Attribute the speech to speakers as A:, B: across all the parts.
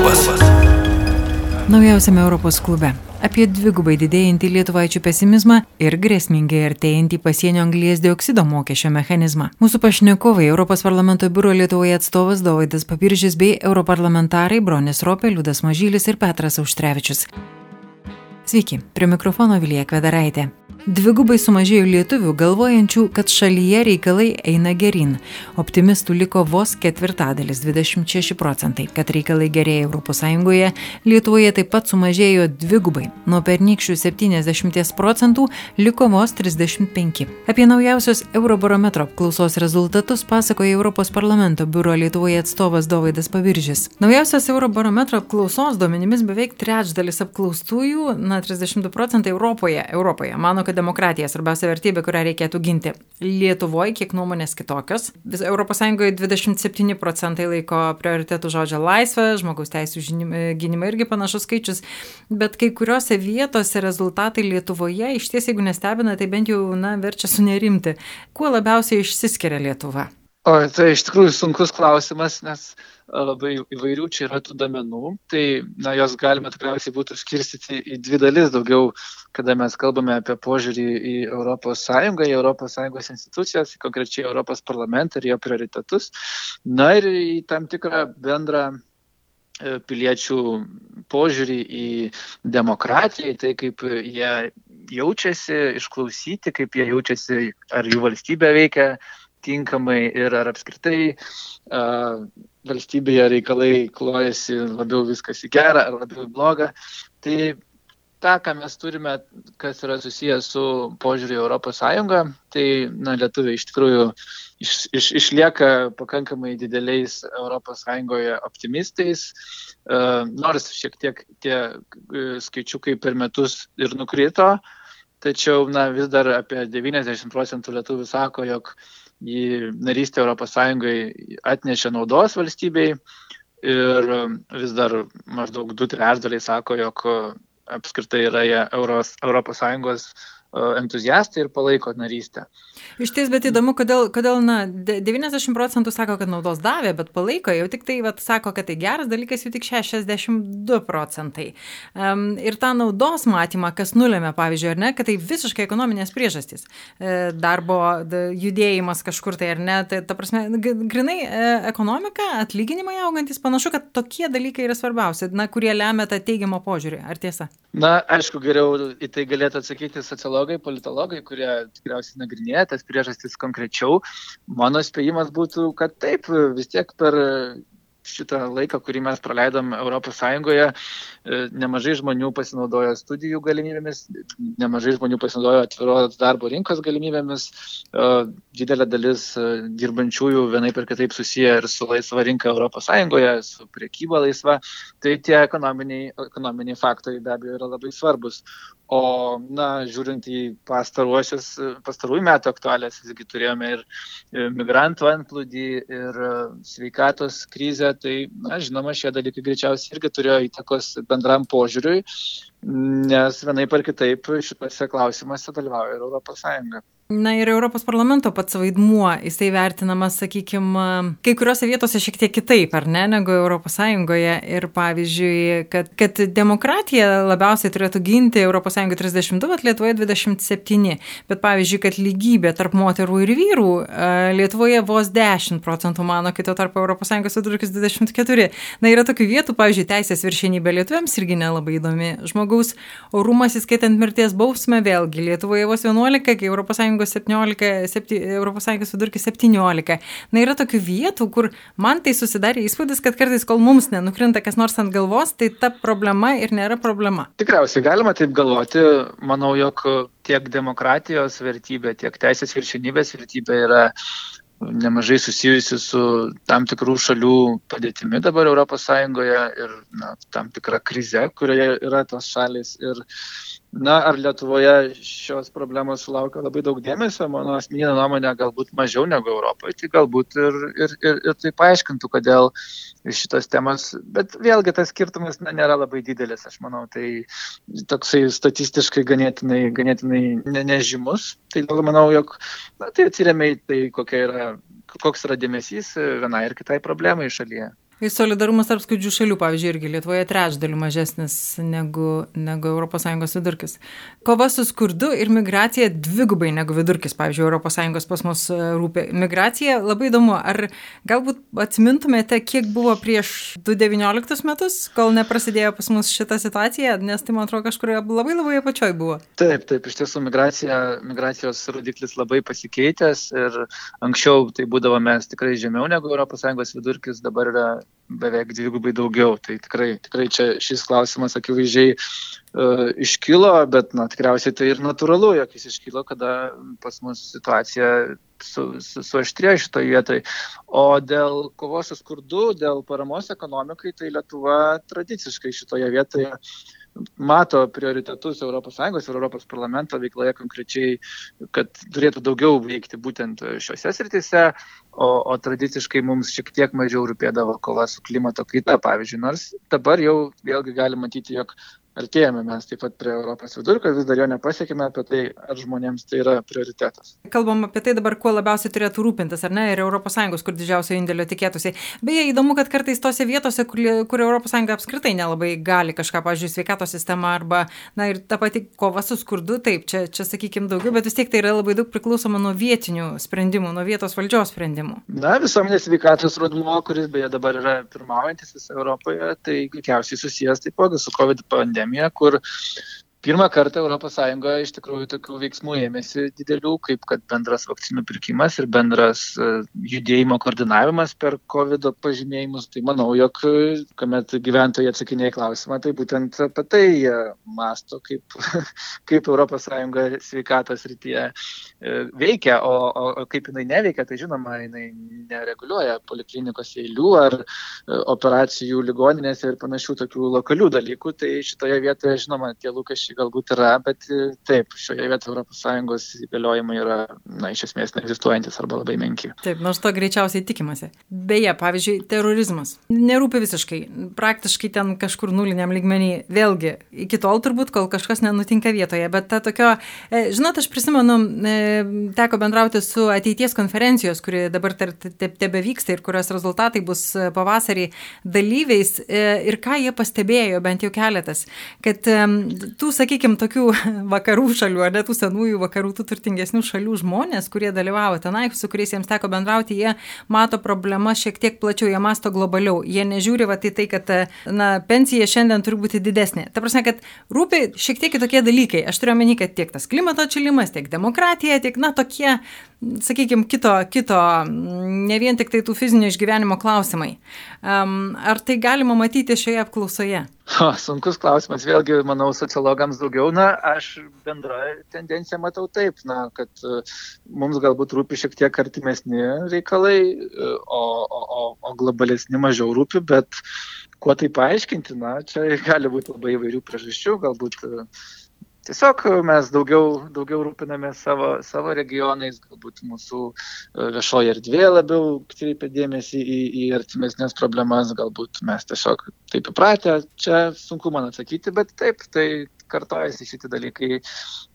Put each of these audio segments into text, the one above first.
A: klubas.
B: Naujausiame Europos klube. Apie dvigubai didėjantį lietuvaičių pesimizmą ir grėsmingai artėjantį pasienio anglies dioksido mokesčio mechanizmą. Mūsų pašnekovai Europos parlamento biuro Lietuvoje atstovas Dovaidas Papiržys bei europarlamentarai Bronis Ropė, Liudas Mažylis ir Petras Auštrevičius. Sveiki, prie mikrofono Vilija Kvedaraitė. Dvigubai sumažėjo lietuvių galvojančių, kad šalyje reikalai eina gerin. Optimistų liko vos ketvirtadalis - 26 procentai. Kad reikalai gerėja ES, Lietuvoje taip pat sumažėjo dvigubai. Nuo pernykščių 70 procentų liko vos 35. Apie naujausios Eurobarometro apklausos rezultatus pasakoja Europos parlamento biuro Lietuvoje atstovas Dovaidas Paviržis. Naujausios Eurobarometro apklausos duomenimis beveik trečdalis apklaustųjų, na 32 procentai Europoje, Europoje mano, kad demokratija svarbiausia vertybė, kurią reikėtų ginti. Lietuvoje kiek nuomonės kitokios. Vis ES 27 procentai laiko prioritetų žodžio laisvę, žmogaus teisų gynimą irgi panašus skaičius, bet kai kuriuose vietose rezultatai Lietuvoje iš ties, jeigu nestebina, tai bent jau na, verčia sunerimti. Kuo labiausiai išsiskiria Lietuva?
C: O tai iš tikrųjų sunkus klausimas, nes labai įvairių čia yra tų domenų, tai na, jos galima tikriausiai būtų skirstyti į dvi dalis daugiau, kada mes kalbame apie požiūrį į ES, į ES institucijas, konkrečiai Europos parlamentą ir jo prioritetus, na ir į tam tikrą bendrą e, piliečių požiūrį į demokratiją, į tai kaip jie jaučiasi, išklausyti, kaip jie jaučiasi, ar jų valstybė veikia tinkamai ir ar apskritai uh, valstybėje reikalai klojasi labiau viskas į gerą ar labiau į blogą. Tai tą, ką mes turime, kas yra susijęs su požiūriu į Europos Sąjungą, tai na, lietuviai iš tikrųjų iš, iš, išlieka pakankamai dideliais Europos Sąjungoje optimistais, uh, nors šiek tiek tie skaičiukai per metus ir nukrito, tačiau na, vis dar apie 90 procentų lietuvių sako, jog uh, į narystę Europos Sąjungai atnešė naudos valstybei. Ir vis dar maždaug du trečdaliai sako, jog apskritai yra jie Euros, Europos Sąjungos entuziastai ir palaiko narystę.
B: Iš ties, bet įdomu, kodėl, kodėl na, 90 procentų sako, kad naudos davė, bet palaiko, jau tik tai vat, sako, kad tai geras dalykas, jau tik 62 procentai. Um, ir tą naudos matymą, kas nulėmė, pavyzdžiui, ar ne, kad tai visiškai ekonominės priežastys. E, darbo judėjimas kažkur tai, ar ne, tai ta prasme, grinai e, ekonomika, atlyginimai augantis, panašu, kad tokie dalykai yra svarbiausi, na, kurie lemia tą teigiamą požiūrį. Ar tiesa?
C: Na, aišku, geriau į tai galėtų atsakyti sociologai psichologai, politologai, kurie tikriausiai nagrinėja tas priežastis konkrečiau. Mano spėjimas būtų, kad taip, vis tiek per šitą laiką, kurį mes praleidom Europos Sąjungoje, e, nemažai žmonių pasinaudojo studijų galimybėmis, nemažai žmonių pasinaudojo atviros darbo rinkos galimybėmis, didelė dalis e, dirbančiųjų vienaip ir kitaip susiję ir su laisva rinka Europos Sąjungoje, su priekyba laisva, tai tie ekonominiai, ekonominiai faktoriai be abejo yra labai svarbus. O, na, žiūrint į pastarųjų metų aktualės, visgi turėjome ir migrantų antplūdį, ir sveikatos krizę, tai, na, žinoma, šie dalykai greičiausiai irgi turėjo įtakos bendram požiūriui, nes vienai par kitaip šituose klausimuose dalyvauja ir Europos Sąjunga.
B: Na ir Europos parlamento pats vaidmuo, jisai vertinamas, sakykime, kai kuriuose vietose šiek tiek kitaip, ar ne, negu Europos Sąjungoje. Ir pavyzdžiui, kad, kad demokratija labiausiai turėtų ginti Europos Sąjungoje 32, bet Lietuvoje 27. Bet pavyzdžiui, kad lygybė tarp moterų ir vyrų Lietuvoje vos 10 procentų mano, kito tarp Europos Sąjungos vidurkis 24. Na yra tokių vietų, pavyzdžiui, teisės viršienybė lietuviams irgi nelabai įdomi. Žmogaus orumas, įskaitant mirties bausmę, vėlgi Lietuvoje vos 11, kai Sąjungos 17, 7, Europos Sąjungos vidurkis 17. Na yra tokių vietų, kur man tai susidarė įspūdis, kad kartais, kol mums nenukrinta kas nors ant galvos, tai ta problema ir nėra problema.
C: Tikriausiai galima taip galvoti. Manau, jog tiek demokratijos vertybė, tiek teisės viršinybės vertybė yra nemažai susijusi su tam tikrų šalių padėtimi dabar ES ir na, tam tikra krize, kurioje yra tos šalis. Ir Na, ar Lietuvoje šios problemos sulaukia labai daug dėmesio, mano asmeninė nuomonė, galbūt mažiau negu Europoje, tai galbūt ir, ir, ir, ir tai paaiškintų, kodėl šitos temos, bet vėlgi tas skirtumas na, nėra labai didelis, aš manau, tai toksai statistiškai ganėtinai, ganėtinai ne, nežymus, tai manau, jog na, tai atsiriamė į tai, yra, koks yra dėmesys vienai ir kitai problemai šalyje.
B: Ir solidarumas tarp skurdžių šalių, pavyzdžiui, irgi Lietuvoje trečdalių mažesnis negu, negu ES vidurkis. Kova su skurdu ir migracija dvigubai negu vidurkis, pavyzdžiui, ES pas mus e, rūpė. Migracija labai įdomu, ar galbūt atsimintumėte, kiek buvo prieš 2019 metus, kol neprasidėjo pas mus šitą situaciją, nes tai man atrodo kažkurioje labai labai apačioj buvo.
C: Taip, taip, iš tiesų migracija, migracijos rodiklis labai pasikeitęs ir anksčiau tai būdavo mes tikrai žemiau negu ES vidurkis, dabar yra beveik dvigubai daugiau. Tai tikrai, tikrai čia šis klausimas akivaizdžiai uh, iškilo, bet na, tikriausiai tai ir natūralu, jog jis iškilo, kada pas mus situacija su, su, suaštrėjo šitoje vietoje. O dėl kovos su skurdu, dėl paramos ekonomikai, tai Lietuva tradiciškai šitoje vietoje uh, mato prioritetus ES ir ES parlamento veikloje konkrečiai, kad turėtų daugiau veikti būtent šiuose srityse, o, o tradiciškai mums šiek tiek mažiau rūpėdavo kova su klimato kaita, pavyzdžiui. Nors dabar jau vėlgi galime matyti, jog artėjame mes taip pat prie Europos vidurkio, vis dar jo nepasiekime apie tai, ar žmonėms tai yra prioritetas.
B: Kalbam apie tai dabar, kuo labiausiai turėtų rūpintis, ar ne, ir ES, kur didžiausio indėlio tikėtųsi. Beje, įdomu, kad kartais tose vietose, kur, kur ES apskritai nelabai gali kažką, pavyzdžiui, sveikatos sistema arba, na ir ta pati kova su skurdu, taip, čia, čia sakykime daugiau, bet vis tiek tai yra labai daug priklausoma nuo vietinių sprendimų, nuo vietos valdžios sprendimų.
C: Na, visuomenės sveikatos rodmuo, kuris beje dabar yra pirmaujantis visoje Europoje, tai greičiausiai susijęs taipogi su COVID pandemija pandemija, kur pirmą kartą ES iš tikrųjų tokių veiksmų ėmėsi didelių, kaip kad bendras vakcinų pirkimas ir bendras e, judėjimo koordinavimas per COVID pažymėjimus. Tai manau, jog kuomet gyventojai atsakinėja klausimą, tai būtent apie tai jie masto, kaip, kaip ES sveikatos rytyje e, veikia, o, o, o kaip jinai neveikia, tai žinoma, jinai nereguliuoja poliklinikos eilių ar e, operacijų ligoninėse ir panašių tokių lokalių dalykų. Tai šitoje vietoje, žinoma, tie lūkesčiai lūkesčiai galbūt yra, bet e, taip, šioje vietoje ES įgaliojimai yra, na, iš esmės neegzistuojantis arba labai menki.
B: Taip, nors to greičiausiai tikimasi. Beje, pavyzdžiui, terorizmas. Nerūpi visiškai, praktiškai ten kažkur nuliniam lygmenį. Vėlgi, iki tol turbūt, kol kažkas nenutinka vietoje, bet ta tokio, e, žinot, aš prisimenu, e, teko bendrauti su ateities konferencijos, kuri dabar tebe vyksta ir kurios rezultatai bus pavasarį dalyviais ir ką jie pastebėjo, bent jau keletas, kad tų sakykime, tokių vakarų šalių, ar net tų senųjų vakarų, tų turtingesnių šalių žmonės, kurie dalyvavo tenai, su kuriais jiems teko bendrauti, jie mato problemą šiek tiek plačiau, jie masto globaliau. Jie nežiūri va tai tai, kad na, pensija šiandien turi būti didesnė. Ta prasme, kad rūpi šiek tiek kitokie dalykai. Aš turiu omeny, kad tiek tas klimato atšilimas, tiek demokratija, tiek, na, tokie, sakykime, kito, kito, ne vien tik tai tų fizinio išgyvenimo klausimai. Um, ar tai galima matyti šioje apklausoje?
C: O, sunkus klausimas, vėlgi, manau, sociologams daugiau, na, aš bendrą tendenciją matau taip, na, kad uh, mums galbūt rūpi šiek tiek artimesni reikalai, o, o, o, o globalesni mažiau rūpi, bet kuo tai paaiškinti, na, čia gali būti labai įvairių priežasčių, galbūt uh, tiesiog mes daugiau, daugiau rūpinamės savo, savo regionais, galbūt mūsų e, viešoje erdvėje labiau kreipia dėmesį į, į artimesnės problemas, galbūt mes tiesiog taip įpratę, čia sunku man atsakyti, bet taip, tai kartojasi šitie dalykai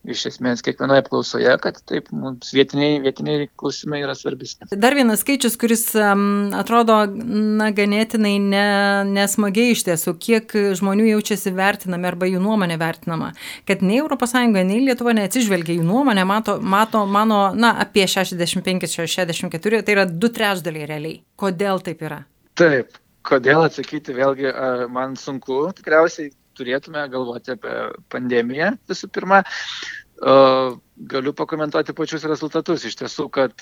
C: iš esmės kiekvienoje apklausoje, kad taip, mums vietiniai, vietiniai klausimai yra svarbesni.
B: Dar vienas skaičius, kuris um, atrodo na, ganėtinai ne, nesmagiai iš tiesų, kiek žmonių jaučiasi vertinami arba jų nuomonė vertinama, kad nei ES, nei Lietuva neatsižvelgia jų nuomonę, mato, mato mano, na, apie 65-64, tai yra du trečdaliai realiai. Kodėl taip yra?
C: Taip, kodėl atsakyti vėlgi man sunku, tikriausiai turėtume galvoti apie pandemiją visų pirma. Galiu pakomentuoti pačius rezultatus. Iš tiesų, kad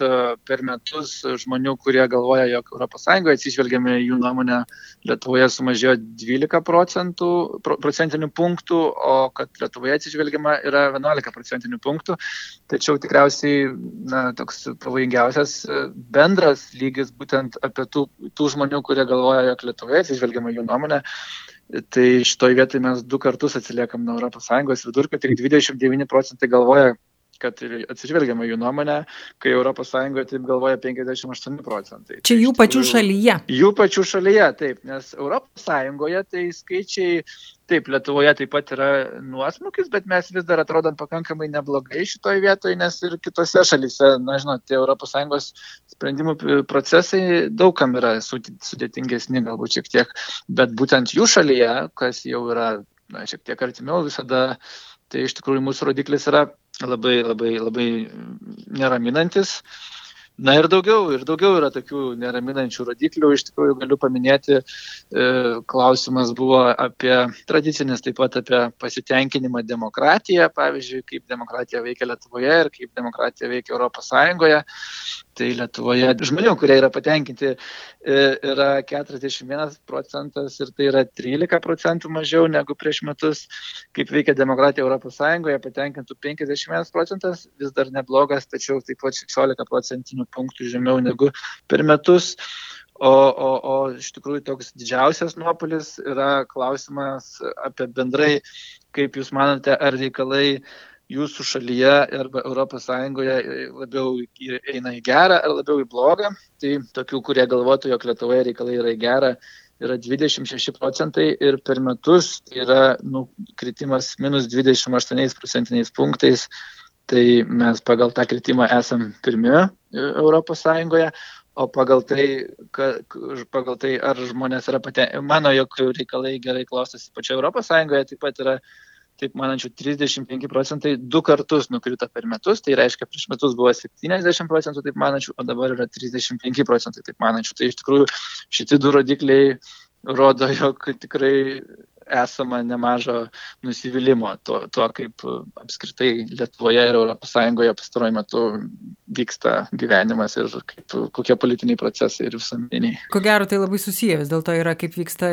C: per metus žmonių, kurie galvoja, jog ES atsižvelgiame jų nuomonę, Lietuvoje sumažėjo 12 procentų, procentinių punktų, o kad Lietuvoje atsižvelgiama yra 11 procentinių punktų. Tačiau tikriausiai na, toks pavojingiausias bendras lygis būtent apie tų, tų žmonių, kurie galvoja, jog Lietuvoje atsižvelgiama jų nuomonę, Tai šitoje vietoje mes du kartus atsiliekam nuo ES vidurkio, tik 29 procentai galvoja, kad atsižvelgiama jų nuomonę, kai ES taip galvoja 58 procentai.
B: Čia jų pačių šalyje.
C: Jų pačių šalyje, taip, nes ES tai skaičiai Taip, Lietuvoje taip pat yra nuosmukis, bet mes vis dar atrodom pakankamai neblogai šitoje vietoje, nes ir kitose šalyse, na, žinot, tie ES sprendimų procesai daugam yra sudėtingesni, galbūt šiek tiek, bet būtent jų šalyje, kas jau yra, na, šiek tiek artimiau visada, tai iš tikrųjų mūsų rodiklis yra labai, labai, labai neraminantis. Na ir daugiau, ir daugiau yra tokių neraminančių rodiklių. Iš tikrųjų galiu paminėti, e, klausimas buvo apie tradicinis, taip pat apie pasitenkinimą demokratiją, pavyzdžiui, kaip demokratija veikia Lietuvoje ir kaip demokratija veikia Sąjungoje. Tai Lietuvoje žmonių, kurie yra patenkinti, e, yra 41 procentas ir tai yra 13 procentų mažiau negu prieš metus. Kaip veikia demokratija Europos Sąjungoje, patenkintų 51 procentas, vis dar neblogas, tačiau taip pat 16 procentinių punktų žemiau negu per metus. O, o, o iš tikrųjų toks didžiausias nuopolis yra klausimas apie bendrai, kaip Jūs manote, ar reikalai jūsų šalyje arba Europos Sąjungoje labiau eina į gerą ar labiau į blogą. Tai tokių, kurie galvotų, jog Lietuvoje reikalai yra į gerą, yra 26 procentai ir per metus tai yra nu, kritimas minus 28 procentiniais punktais. Tai mes pagal tą kritimą esam pirmi Europos Sąjungoje, o pagal tai, ka, pagal tai ar žmonės yra patenkinti, mano, jog reikalai gerai klostosi pačioje Europos Sąjungoje, taip pat yra taip manančių 35 procentai du kartus nukrito per metus, tai reiškia prieš metus buvo 70 procentų taip manančių, o dabar yra 35 procentai taip manančių. Tai iš tikrųjų šitie du rodikliai rodo, jog tikrai esama nemažo nusivylimų tuo, tuo, kaip apskritai Lietuvoje ir ES pastaruoju metu vyksta gyvenimas ir kaip, kokie politiniai procesai ir visuomeniai.
B: Ko gero tai labai susiję, vis dėlto yra kaip vyksta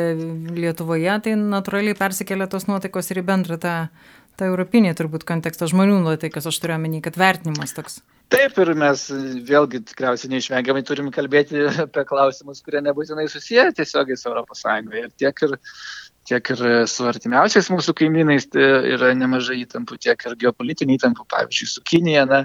B: Lietuvoje, tai natūraliai persikelia tos nuotaikos ir į bendrą tą, tą europinį turbūt kontekstą žmonių nuotaikas, aš turiu omeny, kad vertinimas toks.
C: Taip ir mes vėlgi tikriausiai neišvengiamai turim kalbėti apie klausimus, kurie nebūtinai susiję tiesiogiai su ES. Ir tiek ir tiek ir su artimiausiais mūsų kaimynais tai yra nemažai įtampų, tiek ir geopolitinių įtampų, pavyzdžiui, su Kinija. Na,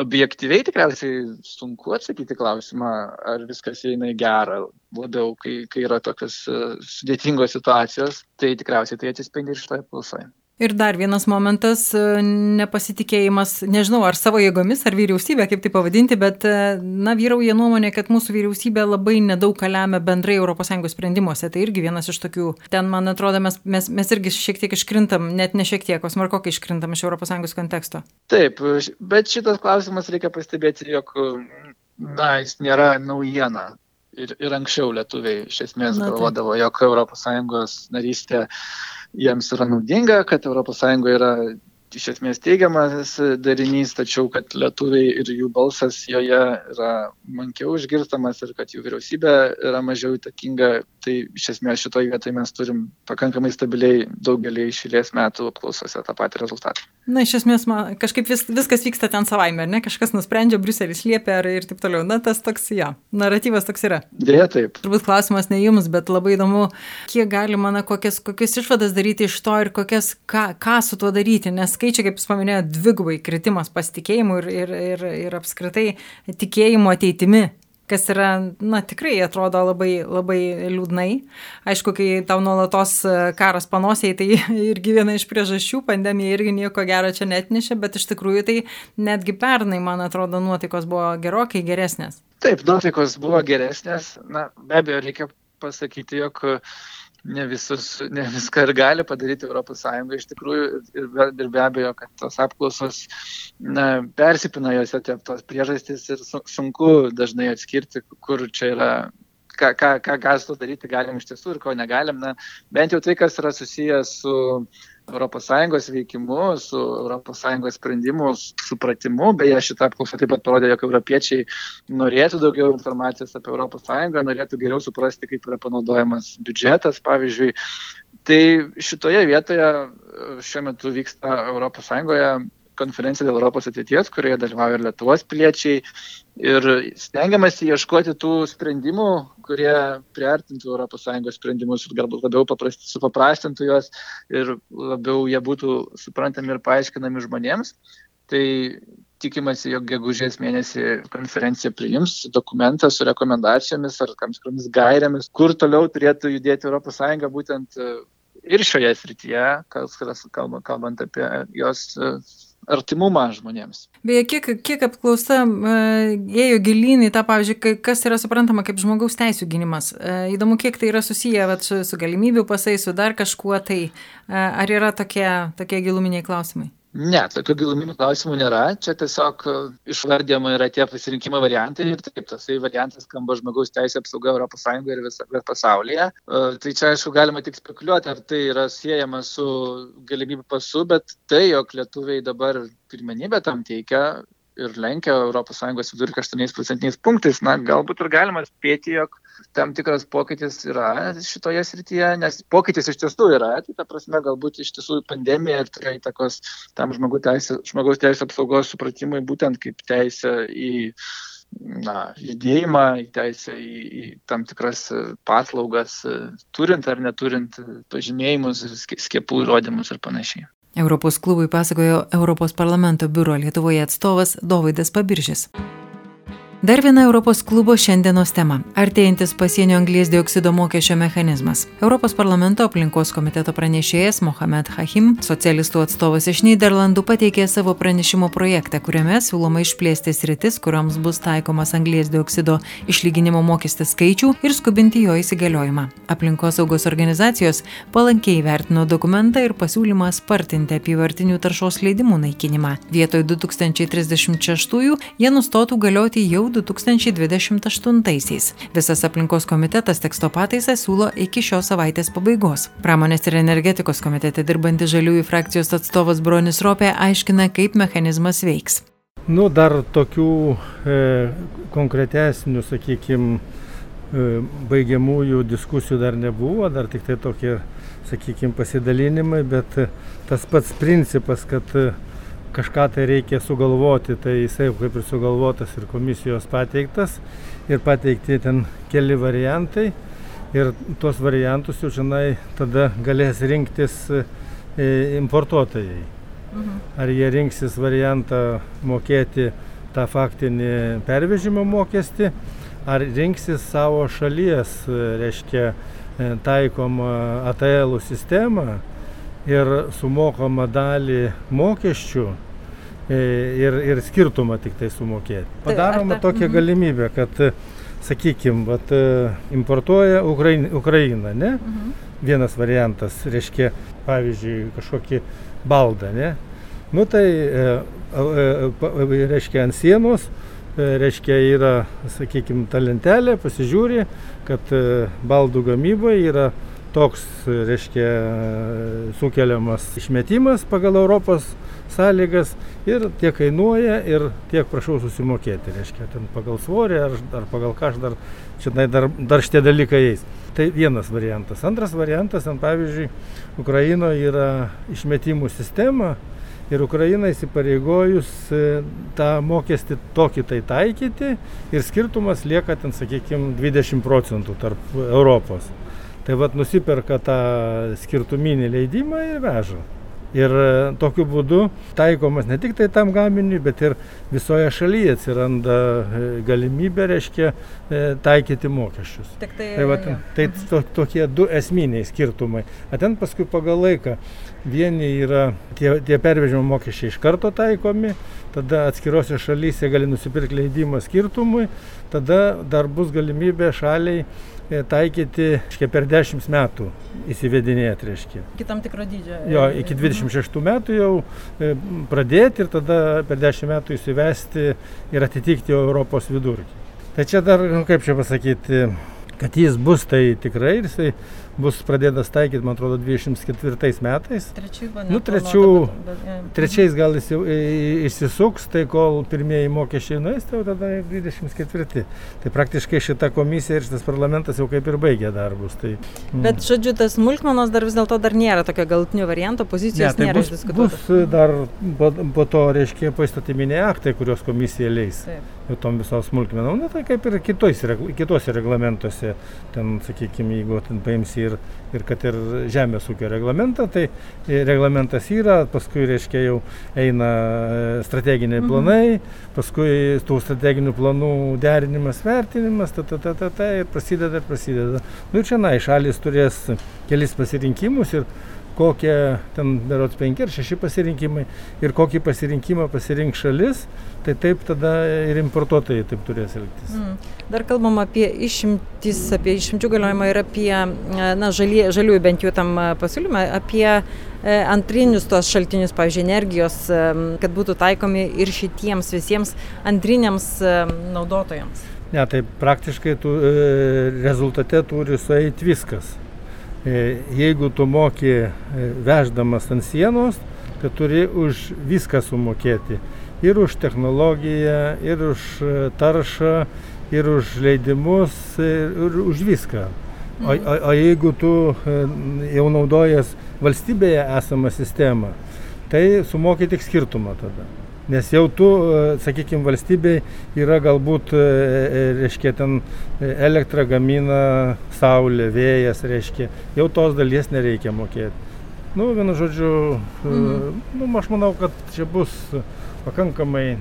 C: objektyviai tikriausiai sunku atsakyti klausimą, ar viskas eina į gerą, labiau, kai, kai yra tokios sudėtingos situacijos, tai tikriausiai tai atsispindi ir šitoje apklausoje.
B: Ir dar vienas momentas e, - nepasitikėjimas, nežinau, ar savo jėgomis, ar vyriausybė, kaip tai pavadinti, bet, e, na, vyrauja nuomonė, kad mūsų vyriausybė labai nedaug lemia bendrai ES sprendimuose. Tai irgi vienas iš tokių. Ten, man atrodo, mes, mes, mes irgi šiek tiek iškrintam, net ne šiek tiek, o smarkokai iškrintam iš ES konteksto.
C: Taip, bet šitas klausimas reikia pastebėti, jog, na, jis nėra naujiena. Ir, ir anksčiau lietuviai iš esmės galvodavo, jog ES narystė jiems yra naudinga, kad ES yra iš esmės teigiamas darinys, tačiau kad lietuviai ir jų balsas joje yra mankiau išgirstamas ir kad jų vyriausybė yra mažiau įtakinga, tai iš esmės šitoje vietoje mes turim pakankamai stabiliai daugelį išėlės metų apklausose tą patį rezultatą.
B: Na, iš esmės, man, kažkaip vis, viskas vyksta ten savaime, ar ne? Kažkas nusprendžia, Briuselis liepia ar ir taip toliau. Na, tas toks, ja, naratyvas toks yra.
C: Dėja, taip.
B: Turbūt klausimas ne jums, bet labai įdomu, kiek galima, na, kokias, kokias išvadas daryti iš to ir kokias, ką, ką su tuo daryti, nes skaičiai, kaip jūs paminėjote, dvigubai kritimas pasitikėjimu ir, ir, ir, ir apskritai tikėjimu ateitimi kas yra, na, tikrai atrodo labai, labai liūdnai. Aišku, kai tau nuolatos karas panosiai, tai irgi viena iš priežasčių, pandemija irgi nieko gero čia net nešė, bet iš tikrųjų tai netgi pernai, man atrodo, nuotaikos buvo gerokai geresnės.
C: Taip, nuotaikos buvo geresnės. Na, be abejo, reikia pasakyti, jog ne, visus, ne viską ir gali padaryti ES iš tikrųjų ir be, ir be abejo, kad tos apklausos na, persipina juose tos priežastys ir sunku dažnai atskirti, kur čia yra ką, ką, ką gali su to daryti galim iš tiesų ir ko negalim. Na, bent jau tai, kas yra susijęs su ES veikimu, su ES sprendimų supratimu. Beje, šitą apklausą taip pat parodė, jog europiečiai norėtų daugiau informacijos apie ES, norėtų geriau suprasti, kaip yra panaudojamas biudžetas, pavyzdžiui. Tai šitoje vietoje šiuo metu vyksta ES konferencija dėl Europos ateities, kurioje dalyvauja ir Lietuvos piliečiai. Ir stengiamasi ieškoti tų sprendimų, kurie priartintų ES sprendimus ir galbūt labiau paprasti, supaprastintų juos ir labiau jie būtų suprantami ir paaiškinami žmonėms. Tai tikimasi, jog gegužės mėnesį konferencija priims dokumentą su rekomendacijomis ar tam tikromis gairėmis, kur toliau turėtų judėti ES būtent ir šioje srityje, kas kalbant apie jos artimumą žmonėms.
B: Beje, kiek, kiek apklausa e, ėjo gilyn į tą, pavyzdžiui, kas yra suprantama kaip žmogaus teisų gynimas. E, įdomu, kiek tai yra susiję vat, su, su galimybių pasais, su dar kažkuo tai. E, ar yra tokie, tokie giluminiai klausimai?
C: Ne, tokių giluminių klausimų nėra. Čia tiesiog e, išvardėma yra tie pasirinkimo variantai ir taip, tasai variantas skamba žmogaus teisė apsauga ES ir visame pasaulyje. E, tai čia, aišku, galima tik spekuliuoti, ar tai yra siejama su galimybių pasu, bet tai, jog lietuviai dabar pirmenybę tam teikia ir lenkia ES vidurkį 8 procentiniais punktais, na, galbūt ir galima spėti, jog tam tikras pokytis yra šitoje srityje, nes pokytis iš tiesų yra, tai ta prasme galbūt iš tiesų pandemija ir turėjo įtakos tam teisė, žmogaus teisės apsaugos supratimui būtent kaip teisė į na, judėjimą, į teisę į, į tam tikras paslaugas, turint ar neturint pažymėjimus, skiepų įrodymus ir panašiai.
B: Europos klubui pasakojo Europos parlamento biuro Lietuvoje atstovas Dovydas Pabiržis. Dar viena Europos klubo šiandienos tema - artėjantis pasienio anglės dioksido mokesčio mechanizmas. Europos parlamento aplinkos komiteto pranešėjas Mohamed Hachim, socialistų atstovas iš Niderlandų, pateikė savo pranešimo projektą, kuriame siūloma išplėsti sritis, kuriams bus taikomas anglės dioksido išlyginimo mokestis skaičių ir skubinti jo įsigaliojimą. Aplinkos saugos organizacijos palankiai vertino dokumentą ir pasiūlymą spartinti apyvartinių taršos leidimų naikinimą. Vietoj 2036 jie nustotų galioti jau 2028-aisiais. Visas aplinkos komitetas teksto pataisą siūlo iki šios savaitės pabaigos. Pramonės ir energetikos komitete dirbantis žaliųjų frakcijos atstovas Bronis Ropė aiškina, kaip mechanizmas veiks.
A: Nu, dar tokių e, konkretesnių, sakykime, baigiamųjų diskusijų dar nebuvo, dar tik tai tokie, sakykime, pasidalinimai, bet tas pats principas, kad kažką tai reikia sugalvoti, tai jisai kaip ir sugalvotas ir komisijos pateiktas ir pateikti ten keli variantai ir tuos variantus jau žinai tada galės rinktis e, importuotojai. Mhm. Ar jie rinksis variantą mokėti tą faktinį pervežimo mokestį, ar rinksis savo šalies, e, reiškia, e, taikomą ATL sistemą ir sumokama dalį mokesčių e, ir, ir skirtumą tik tai sumokėti. Tai Padaroma ta... tokia mhm. galimybė, kad, sakykime, e, importuoja Ukraina, Ukraina ne? Mhm. Vienas variantas, reiškia, pavyzdžiui, kažkokį baldą, ne? Nu tai, e, reiškia, ant sienos, reiškia, yra, sakykime, ta lentelė, pasižiūri, kad baldų gamyboje yra toks, reiškia, sukeliamas išmetimas pagal Europos sąlygas ir tiek kainuoja ir tiek prašau susimokėti, reiškia, ten pagal svorį ar, ar pagal ką aš dar, šitai dar, dar šitie dalykai eis. Tai vienas variantas. Antras variantas, ten pavyzdžiui, Ukrainoje yra išmetimų sistema ir Ukraina įsipareigojus e, tą mokestį tokį tai taikyti ir skirtumas lieka ten, sakykime, 20 procentų tarp Europos. Tai vad nusiperka tą skirtuminį leidimą ir veža. Ir e, tokiu būdu taikomas ne tik tai tam gaminiui, bet ir visoje šalyje atsiranda e, galimybė, reiškia, e, taikyti mokesčius.
B: Tik tai,
A: tai, va, tai to, tokie du esminiai skirtumai. O ten paskui pagal laiką vieni yra tie, tie pervežimo mokesčiai iš karto taikomi, tada atskirose šalyse gali nusipirkti leidimą skirtumui, tada dar bus galimybė šaliai E, taikyti reiškia, per 10 metų įsivedinėti, reiškia.
B: Iki tam tikro dydžio.
A: Jo, iki 26 metų jau e, pradėti ir tada per 10 metų įsivesti ir atitikti Europos vidurkį. Tai čia dar, nu, kaip čia pasakyti, kad jis bus tai tikrai ir jisai bus pradėtas taikyti, man atrodo, 24 metais.
B: Trečių,
A: nu, trečių, bet, bet, trečiais gal jis jau išsisuks, tai kol pirmieji mokesčiai nuės, tai jau tada 24. Tai praktiškai šita komisija ir šitas parlamentas jau kaip ir baigė darbus. Tai,
B: mm. Bet, žodžiu, tas smulkmenos dar vis dėlto dar nėra tokio galutinio varianto, pozicijos ne, tai nėra
A: bus, bus dar po, po to, reiškia, poįstatyminiai aktai, kuriuos komisija leis. Taip tom visom smulkmenom, na tai kaip ir kitos, kitose reglamentuose, ten, sakykime, jeigu ten paimsi ir, ir kad ir žemės ūkio reglamentą, tai reglamentas yra, paskui, reiškia, jau eina e, strateginiai mhm. planai, mhm. paskui tų strateginių planų derinimas, vertinimas, ta, ta, ta, ta, ta, ir prasideda, ir prasideda. Nu ir čia, na, šalis turės kelis pasirinkimus ir kokie ten berods penki ar šeši pasirinkimai ir kokį pasirinkimą pasirinks šalis, tai taip tada ir importuotojai taip turės elgtis. Mm.
B: Dar kalbam apie išimtis, apie išimčių galiojimą ir apie, na, žalie, žaliųjų bent jau tam pasiūlymą, apie e, antrinius tos šaltinius, pavyzdžiui, energijos, e, kad būtų taikomi ir šitiems visiems antriniams e, naudotojams.
A: Ne, tai praktiškai tu, rezultate turi sueiti viskas. E, jeigu tu moki e, veždamas ant sienos, tai turi už viską sumokėti. Ir už technologiją, ir už e, taršą, ir už leidimus, ir už viską. O, o, o jeigu tu jau naudojas valstybėje esamą sistemą, tai sumoki tik skirtumą tada. Nes jau tu, e, sakykime, valstybei yra galbūt, e, e, reiškia, ten elektrą gamina saulė, vėjas, reiškia, jau tos dalies nereikia mokėti. Nu, vienu žodžiu, mhm. nu, aš manau, kad čia bus pakankamai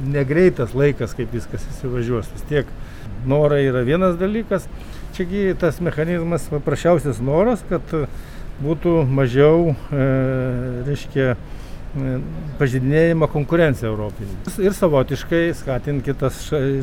A: negreitas laikas, kaip viskas įsivažiuos. Vis tiek norai yra vienas dalykas, čiagi tas mechanizmas paprasčiausias noras, kad būtų mažiau, e, reiškia, pažydinėjimą konkurenciją Europinį. Ir savotiškai skatinti kitas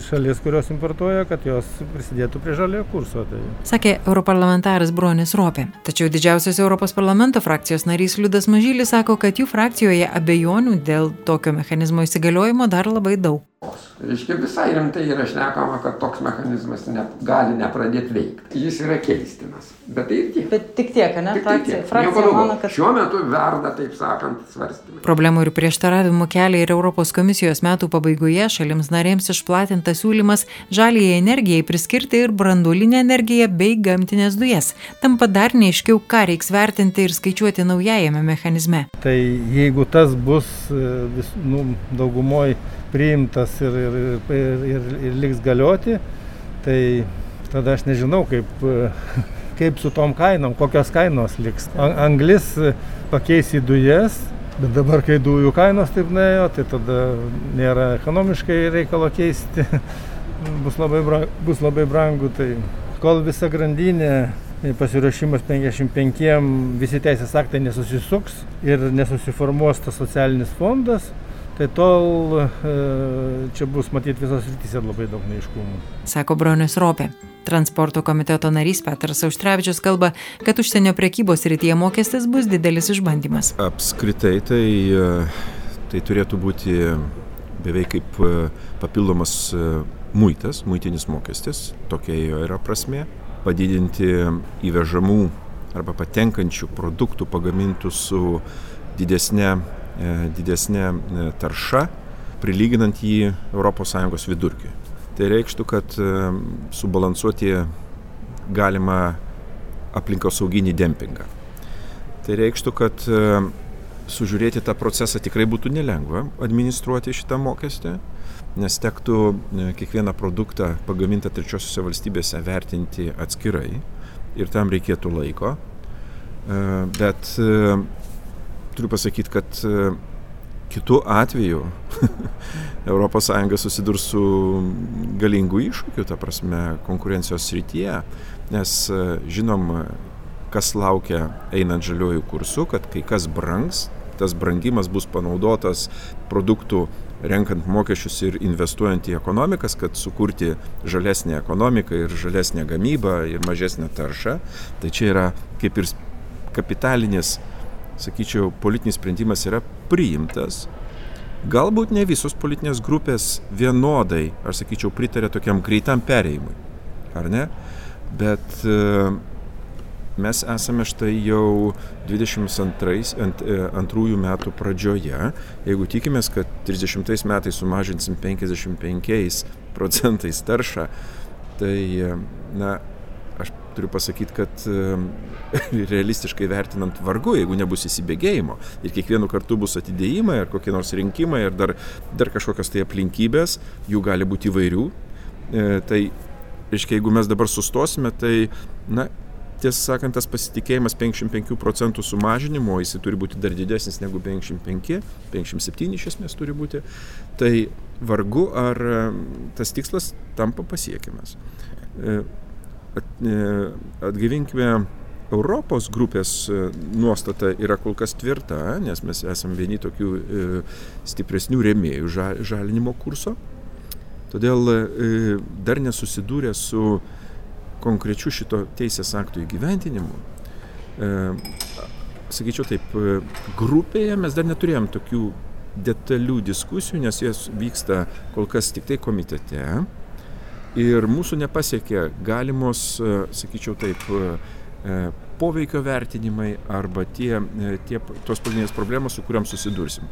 A: šalis, kurios importuoja, kad jos prisidėtų prie žaliojo kurso. Tai.
B: Sakė europarlamentaras Bronis Ropė. Tačiau didžiausias Europos parlamento frakcijos narys Liudas Mažylis sako, kad jų frakcijoje abejonių dėl tokio mechanizmo įsigaliojimo dar labai daug.
D: Reiškia, visai rimtai yra šnekama, kad toks mechanizmas ne, gali nepradėti veikti. Jis yra keistinas. Bet tai ir tiek.
B: Bet tik tiek, ne?
D: Tik frakcija, tiek. frakcija mano, kad... Šiuo metu verda, taip sakant, svarstymai.
B: Problemų ir prieštaravimų kelia ir Europos komisijos metų pabaigoje šalims narėms išplatintas siūlymas žaliai energijai priskirti ir branduolinę energiją bei gamtinės dujas. Tampa dar neaiškiau, ką reiks vertinti ir skaičiuoti naujajame mechanizme.
A: Tai jeigu tas bus e, vis, nu, daugumoje priimtas ir, ir, ir, ir, ir liks galioti, tai tada aš nežinau, kaip, kaip su tom kainom, kokios kainos liks. Anglis pakeis į dujas, bet dabar, kai dujų kainos taip nuėjo, tai tada nėra ekonomiškai reikalo keisti, bus labai, brang, bus labai brangu. Tai kol visa grandinė pasiruošimas 55, visi teisės aktai nesusisuks ir nesusiformuos tas socialinis fondas, tai tol e, čia bus matyti visos rytise labai daug neiškumų.
B: Sako Bronius Ropė. Transporto komiteto narys Petras Auštrevičius kalba, kad užsienio prekybos rytyje mokestis bus didelis išbandymas.
E: Apskritai tai, e, tai turėtų būti beveik kaip e, papildomas muitas, muitinis mokestis, tokia jo yra prasme, padidinti įvežamų arba patenkančių produktų pagamintų su didesnė didesnė e, tarša, prilyginant jį ES vidurkiui. Tai reikštų, kad e, subalansuoti galima aplinkosauginį dempingą. Tai reikštų, kad sužiūrėti tą procesą tikrai būtų nelengva administruoti šitą mokestį, nes tektų kiekvieną produktą pagamintą trečiosiuose valstybėse vertinti atskirai ir tam reikėtų laiko. Bet turiu pasakyti, kad e, kitų atveju ES susidurs su galingu iššūkiu, ta prasme, konkurencijos srityje, nes e, žinom, kas laukia einant žaliojų kursų, kad kai kas brangs, tas brangimas bus panaudotas produktų renkant mokesčius ir investuojant į ekonomikas, kad sukurti žalesnę ekonomiką ir žalesnę gamybą ir mažesnę taršą. Tai čia yra kaip ir kapitalinis sakyčiau, politinis sprendimas yra priimtas. Galbūt ne visos politinės grupės vienodai, aš sakyčiau, pritarė tokiam greitam perėjimui, ar ne? Bet e, mes esame štai jau 22 ant, e, metų pradžioje. Jeigu tikimės, kad 30 metais sumažinsim 55 procentais taršą, tai, e, na, turiu pasakyti, kad realistiškai vertinant vargu, jeigu nebus įsibėgėjimo ir kiekvienu kartu bus atidėjimai ar kokie nors rinkimai ar dar, dar kažkokios tai aplinkybės, jų gali būti įvairių. E, tai, reiškia, jeigu mes dabar sustosime, tai, na, tiesą sakant, tas pasitikėjimas 55 procentų sumažinimo, jis turi būti dar didesnis negu 55, 57 iš esmės turi būti, tai vargu ar e, tas tikslas tampa pasiekiamas. E, e, atgyvinkime Europos grupės nuostata yra kol kas tvirta, nes mes esame vieni tokių stipresnių rėmėjų žalinimo kurso. Todėl dar nesusidūrė su konkrečiu šito teisės aktų įgyventinimu, e, sakyčiau taip, e, grupėje mes dar neturėjom tokių detalių diskusijų, nes jos vyksta kol kas tik tai komitete. Ir mūsų nepasiekė galimos, e, sakyčiau taip, e, poveikio vertinimai arba tie, tie, tos pagrindinės problemos, su kuriam susidursim.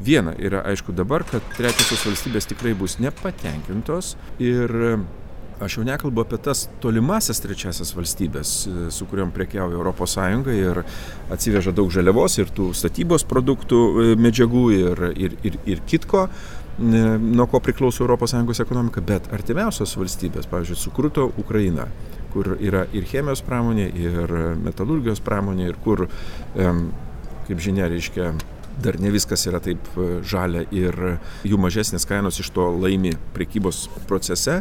E: Viena yra aišku dabar, kad trečiosios valstybės tikrai bus nepatenkintos ir Aš jau nekalbu apie tas tolimasias trečiasias valstybės, e, su kuriuom prekiauja ES ir atsiveža daug žaliavos ir tų statybos produktų e, medžiagų ir, ir, ir, ir kitko, e, nuo ko priklauso ES ekonomika, bet artimiausios valstybės, pavyzdžiui, sukruto Ukraina, kur yra ir chemijos pramonė, ir metalurgijos pramonė, ir kur, kaip žinia, reiškia, dar ne viskas yra taip žalia ir jų mažesnės kainos iš to laimi prekybos procese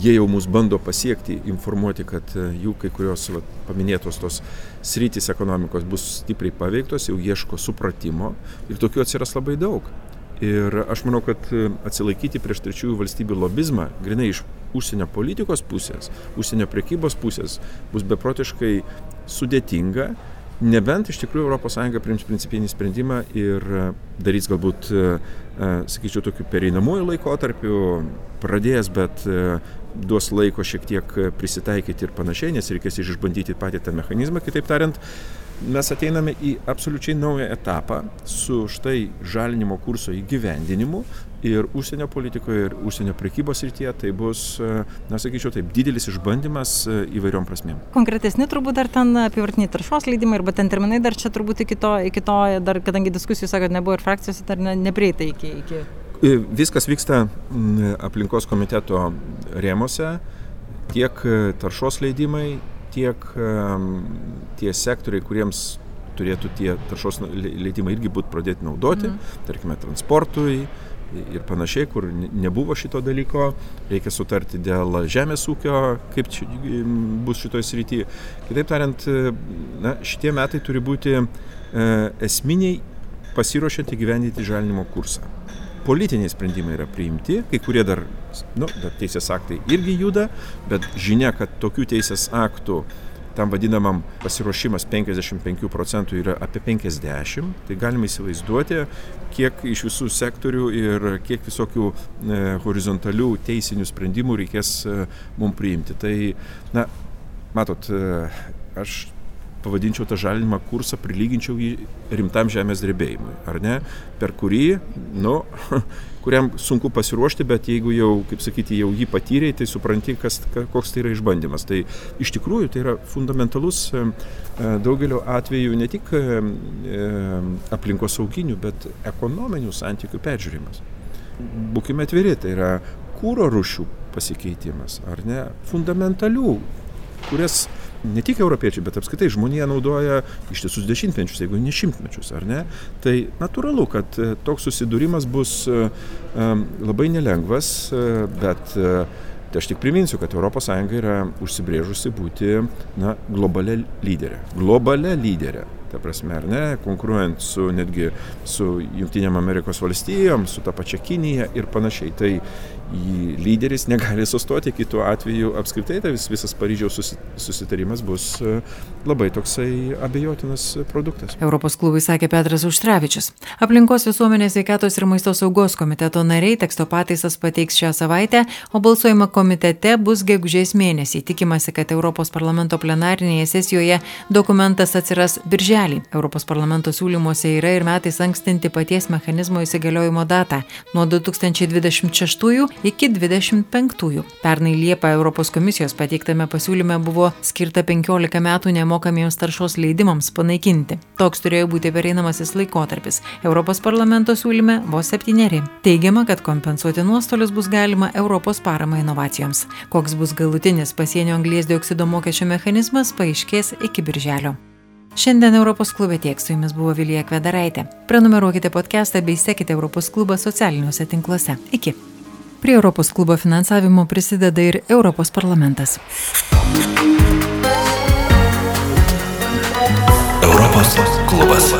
E: jie jau mus bando pasiekti, informuoti, kad e, jų kai kurios va, paminėtos tos sritys ekonomikos bus stipriai paveiktos, jau ieško supratimo ir tokių atsiras labai daug. Ir aš manau, kad e, atsilaikyti prieš trečiųjų valstybių lobizmą, grinai iš užsienio politikos pusės, užsienio prekybos pusės, bus beprotiškai sudėtinga, nebent iš tikrųjų ES priims principinį sprendimą ir e, darys galbūt, sakyčiau, tokiu pereinamųjų laikotarpiu, pradės, bet duos laiko šiek tiek prisitaikyti ir panašiai, nes reikės išbandyti patį tą mechanizmą. Kitaip tariant, mes ateiname į absoliučiai naują etapą su štai žalinimo kurso įgyvendinimu ir užsienio politikoje, ir užsienio prekybos rytyje tai bus, na sakyčiau, taip didelis išbandymas įvairiom prasmėm.
B: Konkretesni turbūt dar ten apivartiniai taršos leidimai, arba ten terminai dar čia turbūt iki to, iki to dar, kadangi diskusijų, sakot, nebuvo ir frakcijose, dar ne, neprieita iki, iki.
E: Viskas vyksta aplinkos komiteto rėmose, tiek e, taršos leidimai, tiek tie sektoriai, kuriems turėtų tie taršos leidimai irgi būti pradėti naudoti, mm. tarkime, transportui ir panašiai, kur nebuvo šito dalyko, reikia sutarti dėl žemės ūkio, kaip čia bus šitoje srityje. Kitaip tariant, na, šitie metai turi būti e, esminiai pasiruošiant įgyvendinti žalinimo kursą politiniai sprendimai yra priimti, kai kurie dar, nu, dar teisės aktai irgi juda, bet žinia, kad tokių teisės aktų tam vadinamam pasiruošimas 55 procentų yra apie 50, tai galime įsivaizduoti, kiek iš visų sektorių ir kiek visokių e, horizontalių teisinių sprendimų reikės e, mums priimti. Tai, na, matot, e, aš pavadinčiau tą žalinimą kursą, prilyginčiau jį rimtam žemės drebėjimui, ar ne, per kurį, nu, kuriam sunku pasiruošti, bet jeigu jau, kaip sakyti, jau jį patyrėjai, tai supranti, kas, koks tai yra išbandymas. Tai iš tikrųjų tai yra fundamentalus e, daugelio atveju ne tik aplinkos sauginių, bet ekonominių santykių peržiūrimas. Būkime atviri, tai yra kūro rušių pasikeitimas, ar ne, fundamentalių, kurias ne tik europiečiai, bet apskritai žmonija naudoja ištisus dešimtmečius, jeigu ne šimtmečius, ar ne? Tai natūralu, kad e, toks susidūrimas bus e, e, labai nelengvas, bet Tai aš tik priminsiu, kad ES yra užsibrėžusi būti na, globalia lyderė. Globalia lyderė ta prasme, ar ne, konkuruojant su netgi su Junktinėm Amerikos valstijom, su ta pačia Kinija ir panašiai. Tai lyderis negali sustoti, kitu atveju apskritai tai vis, visas Paryžiaus susitarimas bus e, labai toksai abejotinas produktas.
B: Europos klubui sakė Petras Užtrevičius. Aplinkos visuomenės veikatos ir maisto saugos komiteto nariai teksto pataisas pateiks šią savaitę, o balsuojama komitete bus gegužės mėnesį. Tikimasi, kad Europos parlamento plenarinėje sesijoje dokumentas atsiras birželį. Europos parlamento siūlymuose yra ir metais ankstinti paties mechanizmo įsigaliojimo datą nuo 2026
F: iki 25-ųjų. Pernai Liepą Europos komisijos pateiktame pasiūlyme buvo skirta 15 metų nemokamiems taršos leidimams panaikinti. Toks turėjo būti pereinamasis laikotarpis. Europos parlamento siūlyme vos septyneri. Teigiama, kad kompensuoti nuostolius bus galima Europos parama inovacijoms. Koks bus galutinis pasienio anglies dioksido mokesčio mechanizmas paaiškės iki birželio. Šiandien Europos klube tiek su jumis buvo Vilija Kvedaraitė. Prenumeruokite podcastą bei sekite Europos klubą socialiniuose tinkluose. Iki. Prie Europos klubo finansavimo prisideda ir Europos parlamentas.
G: Europos klubas.